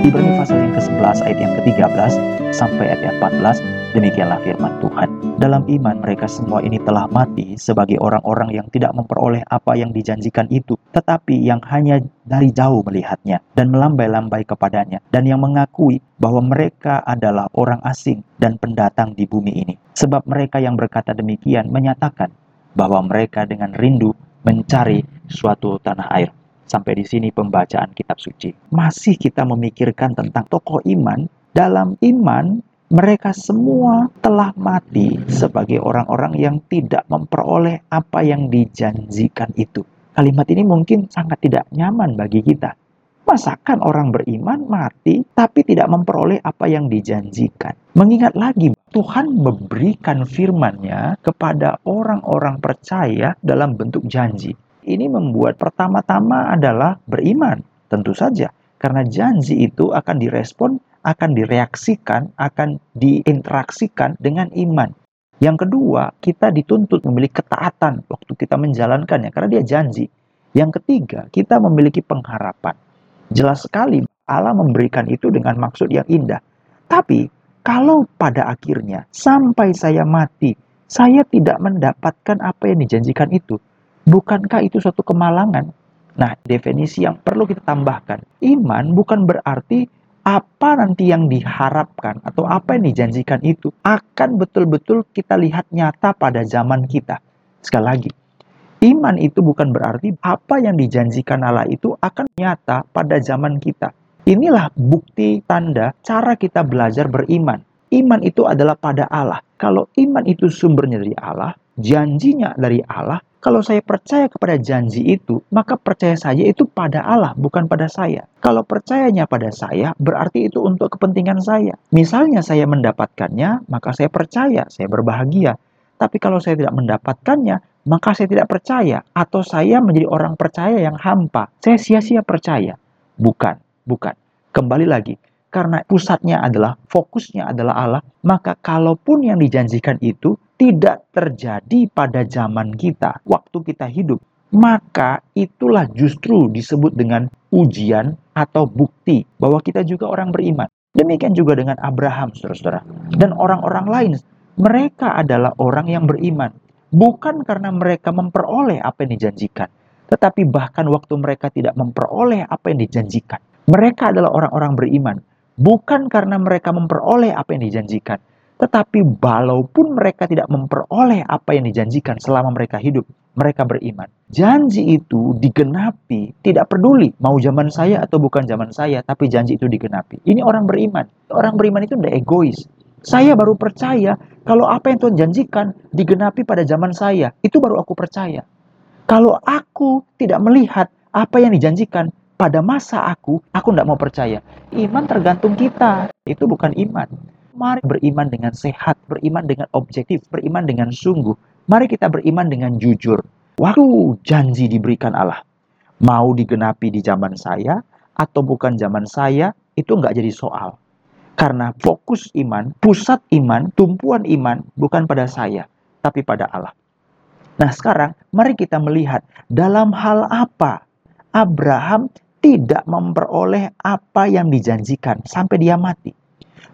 Ibrani pasal yang ke-11 ayat yang ke-13 sampai ayat yang 14, demikianlah firman Tuhan. Dalam iman mereka semua ini telah mati sebagai orang-orang yang tidak memperoleh apa yang dijanjikan itu, tetapi yang hanya dari jauh melihatnya dan melambai-lambai kepadanya, dan yang mengakui bahwa mereka adalah orang asing dan pendatang di bumi ini. Sebab mereka yang berkata demikian menyatakan bahwa mereka dengan rindu mencari suatu tanah air. Sampai di sini pembacaan kitab suci. Masih kita memikirkan tentang tokoh iman. Dalam iman, mereka semua telah mati sebagai orang-orang yang tidak memperoleh apa yang dijanjikan itu. Kalimat ini mungkin sangat tidak nyaman bagi kita. Masakan orang beriman mati tapi tidak memperoleh apa yang dijanjikan? Mengingat lagi, Tuhan memberikan firman-Nya kepada orang-orang percaya dalam bentuk janji. Ini membuat pertama-tama adalah beriman, tentu saja. Karena janji itu akan direspon, akan direaksikan, akan diinteraksikan dengan iman. Yang kedua, kita dituntut memiliki ketaatan waktu kita menjalankannya, karena dia janji. Yang ketiga, kita memiliki pengharapan. Jelas sekali Allah memberikan itu dengan maksud yang indah. Tapi, kalau pada akhirnya sampai saya mati, saya tidak mendapatkan apa yang dijanjikan itu, Bukankah itu suatu kemalangan? Nah, definisi yang perlu kita tambahkan, iman bukan berarti apa nanti yang diharapkan atau apa yang dijanjikan itu akan betul-betul kita lihat nyata pada zaman kita. Sekali lagi, iman itu bukan berarti apa yang dijanjikan Allah itu akan nyata pada zaman kita. Inilah bukti tanda cara kita belajar beriman. Iman itu adalah pada Allah. Kalau iman itu sumbernya dari Allah, janjinya dari Allah, kalau saya percaya kepada janji itu, maka percaya saja itu pada Allah, bukan pada saya. Kalau percayanya pada saya, berarti itu untuk kepentingan saya. Misalnya saya mendapatkannya, maka saya percaya, saya berbahagia. Tapi kalau saya tidak mendapatkannya, maka saya tidak percaya. Atau saya menjadi orang percaya yang hampa. Saya sia-sia percaya. Bukan, bukan. Kembali lagi, karena pusatnya adalah, fokusnya adalah Allah, maka kalaupun yang dijanjikan itu tidak terjadi pada zaman kita, waktu kita hidup, maka itulah justru disebut dengan ujian atau bukti bahwa kita juga orang beriman. Demikian juga dengan Abraham, saudara-saudara, dan orang-orang lain. Mereka adalah orang yang beriman, bukan karena mereka memperoleh apa yang dijanjikan, tetapi bahkan waktu mereka tidak memperoleh apa yang dijanjikan. Mereka adalah orang-orang beriman, bukan karena mereka memperoleh apa yang dijanjikan, tetapi walaupun mereka tidak memperoleh apa yang dijanjikan selama mereka hidup, mereka beriman. Janji itu digenapi, tidak peduli mau zaman saya atau bukan zaman saya, tapi janji itu digenapi. Ini orang beriman. Orang beriman itu tidak egois. Saya baru percaya kalau apa yang Tuhan janjikan digenapi pada zaman saya, itu baru aku percaya. Kalau aku tidak melihat apa yang dijanjikan pada masa aku, aku tidak mau percaya. Iman tergantung kita, itu bukan iman. Mari beriman dengan sehat, beriman dengan objektif, beriman dengan sungguh. Mari kita beriman dengan jujur. Waktu janji diberikan Allah, mau digenapi di zaman saya atau bukan zaman saya, itu nggak jadi soal. Karena fokus iman, pusat iman, tumpuan iman bukan pada saya, tapi pada Allah. Nah sekarang mari kita melihat dalam hal apa Abraham tidak memperoleh apa yang dijanjikan sampai dia mati.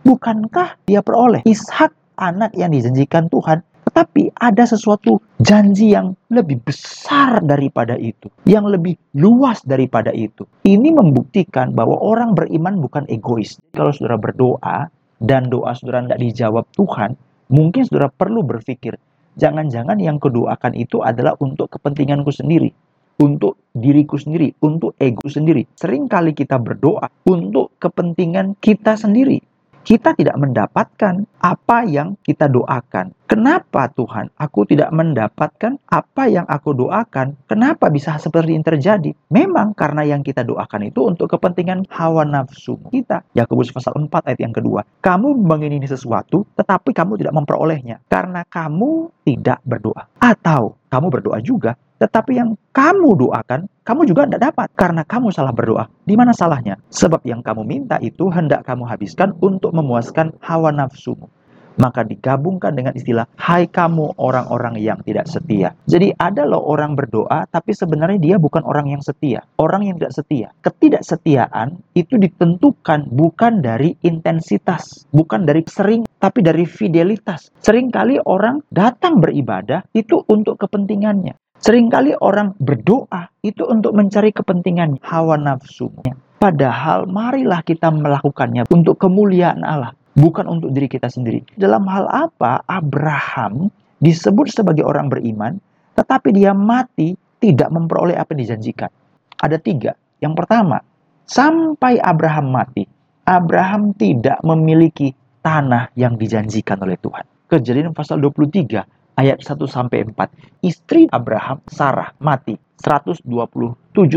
Bukankah dia peroleh Ishak anak yang dijanjikan Tuhan? Tetapi ada sesuatu janji yang lebih besar daripada itu, yang lebih luas daripada itu. Ini membuktikan bahwa orang beriman bukan egois. Kalau saudara berdoa dan doa saudara tidak dijawab Tuhan, mungkin saudara perlu berpikir, jangan-jangan yang kudoakan itu adalah untuk kepentinganku sendiri untuk diriku sendiri, untuk ego sendiri. Seringkali kita berdoa untuk kepentingan kita sendiri kita tidak mendapatkan apa yang kita doakan. Kenapa Tuhan? Aku tidak mendapatkan apa yang aku doakan. Kenapa bisa seperti ini terjadi? Memang karena yang kita doakan itu untuk kepentingan hawa nafsu kita. Yakobus pasal 4 ayat yang kedua. Kamu mengingini sesuatu, tetapi kamu tidak memperolehnya. Karena kamu tidak berdoa. Atau kamu berdoa juga, tetapi yang kamu doakan, kamu juga tidak dapat karena kamu salah berdoa. Di mana salahnya? Sebab yang kamu minta itu hendak kamu habiskan untuk memuaskan hawa nafsumu. maka digabungkan dengan istilah hai kamu orang-orang yang tidak setia. Jadi ada loh orang berdoa tapi sebenarnya dia bukan orang yang setia, orang yang tidak setia. Ketidaksetiaan itu ditentukan bukan dari intensitas, bukan dari sering tapi dari fidelitas. Seringkali orang datang beribadah itu untuk kepentingannya. Seringkali orang berdoa itu untuk mencari kepentingan hawa nafsunya. Padahal marilah kita melakukannya untuk kemuliaan Allah bukan untuk diri kita sendiri. Dalam hal apa Abraham disebut sebagai orang beriman, tetapi dia mati tidak memperoleh apa yang dijanjikan? Ada tiga. Yang pertama, sampai Abraham mati, Abraham tidak memiliki tanah yang dijanjikan oleh Tuhan. Kejadian pasal 23 ayat 1 sampai 4. Istri Abraham, Sarah, mati 127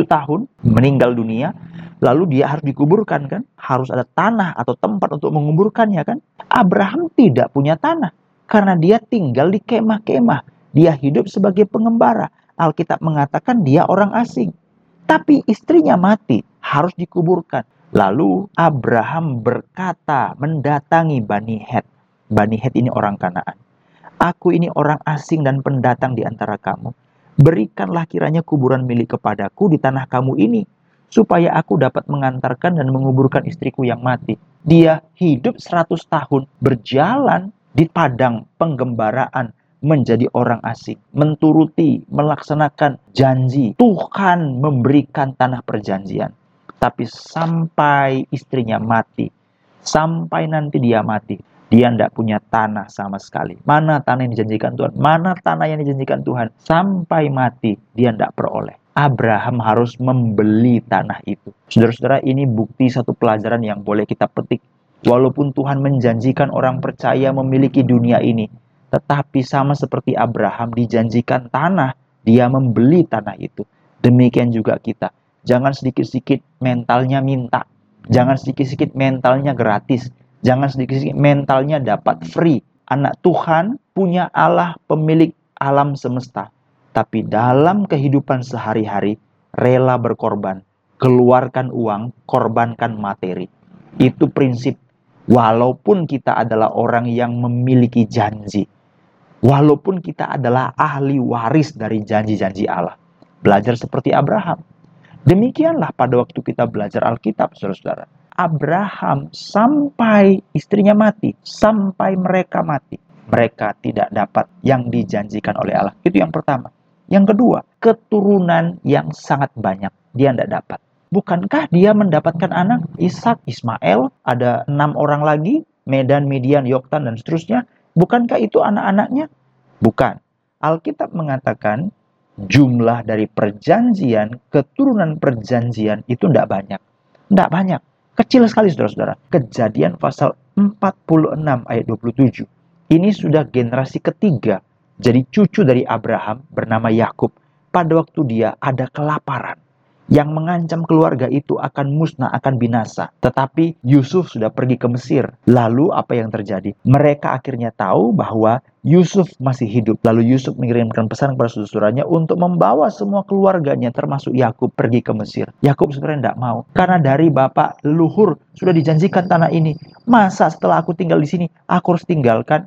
tahun, meninggal dunia, lalu dia harus dikuburkan kan? Harus ada tanah atau tempat untuk menguburkannya kan? Abraham tidak punya tanah karena dia tinggal di kemah-kemah. Dia hidup sebagai pengembara. Alkitab mengatakan dia orang asing. Tapi istrinya mati, harus dikuburkan. Lalu Abraham berkata mendatangi Bani Het. Bani Het ini orang Kanaan. Aku ini orang asing dan pendatang di antara kamu. Berikanlah kiranya kuburan milik kepadaku di tanah kamu ini, supaya aku dapat mengantarkan dan menguburkan istriku yang mati. Dia hidup 100 tahun berjalan di padang penggembaraan menjadi orang asing, menturuti, melaksanakan janji. Tuhan memberikan tanah perjanjian. Tapi sampai istrinya mati, sampai nanti dia mati, dia tidak punya tanah sama sekali. Mana tanah yang dijanjikan Tuhan? Mana tanah yang dijanjikan Tuhan? Sampai mati dia tidak peroleh. Abraham harus membeli tanah itu. Saudara-saudara, ini bukti satu pelajaran yang boleh kita petik. Walaupun Tuhan menjanjikan orang percaya memiliki dunia ini, tetapi sama seperti Abraham dijanjikan tanah, dia membeli tanah itu. Demikian juga kita. Jangan sedikit-sedikit mentalnya minta. Jangan sedikit-sedikit mentalnya gratis Jangan sedikit-sedikit mentalnya dapat free. Anak Tuhan punya Allah pemilik alam semesta. Tapi dalam kehidupan sehari-hari rela berkorban. Keluarkan uang, korbankan materi. Itu prinsip. Walaupun kita adalah orang yang memiliki janji. Walaupun kita adalah ahli waris dari janji-janji Allah. Belajar seperti Abraham. Demikianlah pada waktu kita belajar Alkitab, saudara-saudara Abraham sampai istrinya mati, sampai mereka mati. Mereka tidak dapat yang dijanjikan oleh Allah. Itu yang pertama. Yang kedua, keturunan yang sangat banyak. Dia tidak dapat. Bukankah dia mendapatkan anak? Ishak, Ismail, ada enam orang lagi, Medan, Midian, Yoktan, dan seterusnya. Bukankah itu anak-anaknya? Bukan. Alkitab mengatakan jumlah dari perjanjian, keturunan perjanjian itu tidak banyak. Tidak banyak. Kecil sekali saudara-saudara. Kejadian pasal 46 ayat 27. Ini sudah generasi ketiga. Jadi cucu dari Abraham bernama Yakub pada waktu dia ada kelaparan yang mengancam keluarga itu akan musnah, akan binasa. Tetapi Yusuf sudah pergi ke Mesir. Lalu apa yang terjadi? Mereka akhirnya tahu bahwa Yusuf masih hidup. Lalu Yusuf mengirimkan pesan kepada saudara-saudaranya untuk membawa semua keluarganya termasuk Yakub pergi ke Mesir. Yakub sebenarnya tidak mau. Karena dari bapak leluhur sudah dijanjikan tanah ini. Masa setelah aku tinggal di sini, aku harus tinggalkan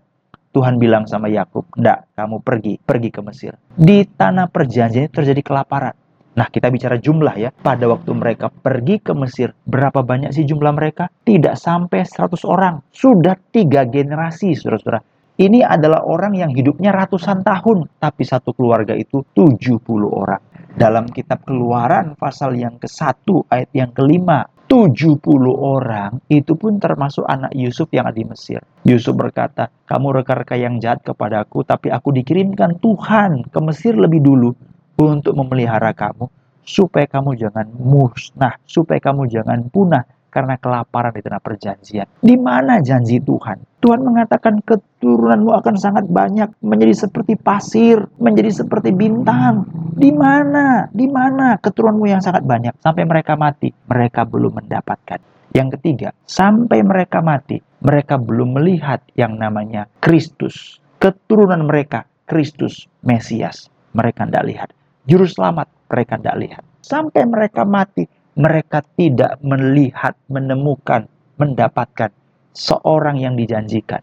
Tuhan bilang sama Yakub, "Enggak, kamu pergi, pergi ke Mesir." Di tanah perjanjian terjadi kelaparan. Nah, kita bicara jumlah ya. Pada waktu mereka pergi ke Mesir, berapa banyak sih jumlah mereka? Tidak sampai 100 orang. Sudah tiga generasi, saudara-saudara. Ini adalah orang yang hidupnya ratusan tahun, tapi satu keluarga itu 70 orang. Dalam kitab keluaran pasal yang ke-1 ayat yang kelima, 70 orang itu pun termasuk anak Yusuf yang ada di Mesir. Yusuf berkata, kamu reka-reka yang jahat kepadaku, tapi aku dikirimkan Tuhan ke Mesir lebih dulu untuk memelihara kamu supaya kamu jangan musnah, supaya kamu jangan punah karena kelaparan di tanah perjanjian. Di mana janji Tuhan? Tuhan mengatakan keturunanmu akan sangat banyak, menjadi seperti pasir, menjadi seperti bintang. Di mana? Di mana keturunanmu yang sangat banyak sampai mereka mati? Mereka belum mendapatkan. Yang ketiga, sampai mereka mati, mereka belum melihat yang namanya Kristus. Keturunan mereka, Kristus, Mesias. Mereka tidak lihat juru selamat mereka tidak lihat. Sampai mereka mati, mereka tidak melihat, menemukan, mendapatkan seorang yang dijanjikan.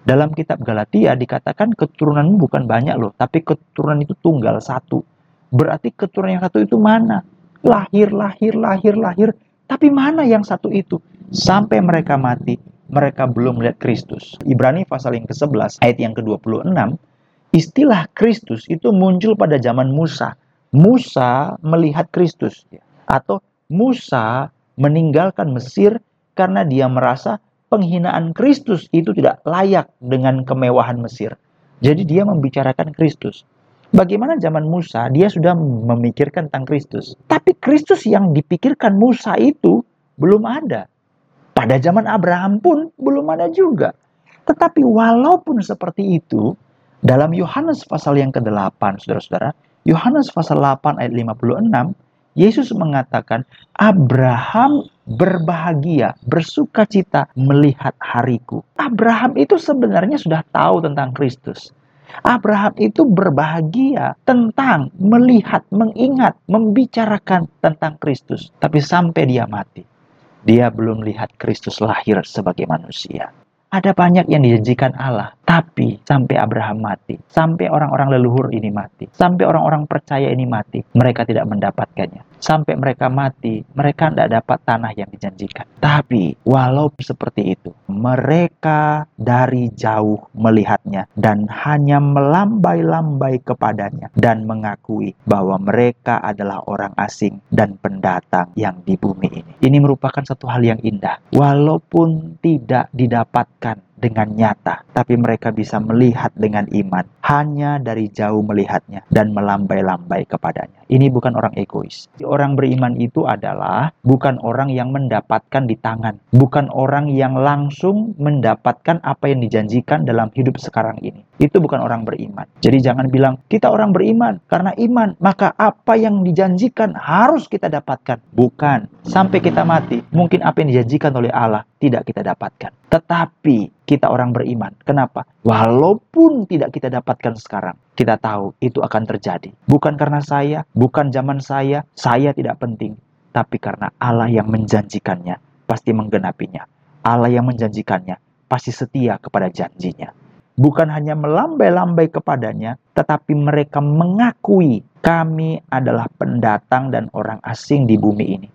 Dalam kitab Galatia dikatakan keturunanmu bukan banyak loh, tapi keturunan itu tunggal satu. Berarti keturunan yang satu itu mana? Lahir, lahir, lahir, lahir. Tapi mana yang satu itu? Sampai mereka mati, mereka belum melihat Kristus. Ibrani pasal yang ke-11 ayat yang ke-26, istilah Kristus itu muncul pada zaman Musa. Musa melihat Kristus atau Musa meninggalkan Mesir karena dia merasa penghinaan Kristus itu tidak layak dengan kemewahan Mesir. Jadi dia membicarakan Kristus. Bagaimana zaman Musa, dia sudah memikirkan tentang Kristus. Tapi Kristus yang dipikirkan Musa itu belum ada. Pada zaman Abraham pun belum ada juga. Tetapi walaupun seperti itu, dalam Yohanes pasal yang ke-8, saudara-saudara, Yohanes pasal 8 ayat 56, Yesus mengatakan, Abraham berbahagia, bersuka cita melihat hariku. Abraham itu sebenarnya sudah tahu tentang Kristus. Abraham itu berbahagia tentang melihat, mengingat, membicarakan tentang Kristus. Tapi sampai dia mati, dia belum melihat Kristus lahir sebagai manusia. Ada banyak yang dijanjikan Allah, tapi sampai Abraham mati, sampai orang-orang leluhur ini mati, sampai orang-orang percaya ini mati, mereka tidak mendapatkannya sampai mereka mati, mereka tidak dapat tanah yang dijanjikan. Tapi walau seperti itu, mereka dari jauh melihatnya dan hanya melambai-lambai kepadanya dan mengakui bahwa mereka adalah orang asing dan pendatang yang di bumi ini. Ini merupakan satu hal yang indah. Walaupun tidak didapatkan dengan nyata, tapi mereka bisa melihat dengan iman, hanya dari jauh melihatnya dan melambai-lambai kepadanya. Ini bukan orang egois. Orang beriman itu adalah bukan orang yang mendapatkan di tangan, bukan orang yang langsung mendapatkan apa yang dijanjikan dalam hidup sekarang ini. Itu bukan orang beriman. Jadi jangan bilang kita orang beriman karena iman, maka apa yang dijanjikan harus kita dapatkan. Bukan. Sampai kita mati, mungkin apa yang dijanjikan oleh Allah tidak kita dapatkan. Tetapi kita orang beriman. Kenapa? Walaupun tidak kita dapatkan sekarang, kita tahu itu akan terjadi. Bukan karena saya, bukan zaman saya, saya tidak penting. Tapi karena Allah yang menjanjikannya, pasti menggenapinya. Allah yang menjanjikannya, pasti setia kepada janjinya. Bukan hanya melambai-lambai kepadanya, tetapi mereka mengakui kami adalah pendatang dan orang asing di bumi ini.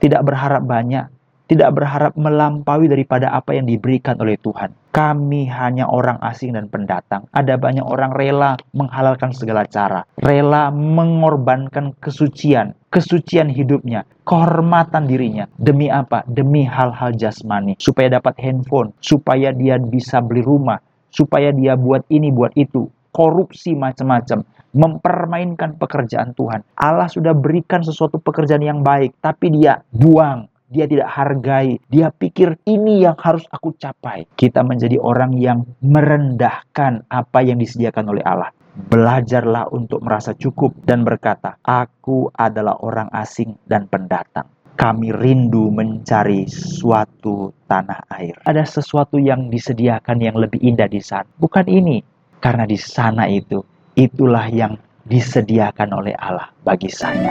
Tidak berharap banyak, tidak berharap melampaui daripada apa yang diberikan oleh Tuhan. Kami hanya orang asing dan pendatang. Ada banyak orang rela menghalalkan segala cara, rela mengorbankan kesucian, kesucian hidupnya, kehormatan dirinya. Demi apa? Demi hal-hal jasmani, supaya dapat handphone, supaya dia bisa beli rumah, supaya dia buat ini, buat itu, korupsi macam-macam, mempermainkan pekerjaan Tuhan. Allah sudah berikan sesuatu pekerjaan yang baik, tapi dia buang, dia tidak hargai, dia pikir ini yang harus aku capai. Kita menjadi orang yang merendahkan apa yang disediakan oleh Allah. Belajarlah untuk merasa cukup dan berkata, "Aku adalah orang asing dan pendatang." Kami rindu mencari suatu tanah air. Ada sesuatu yang disediakan yang lebih indah di sana. Bukan ini, karena di sana itu, itulah yang disediakan oleh Allah bagi saya.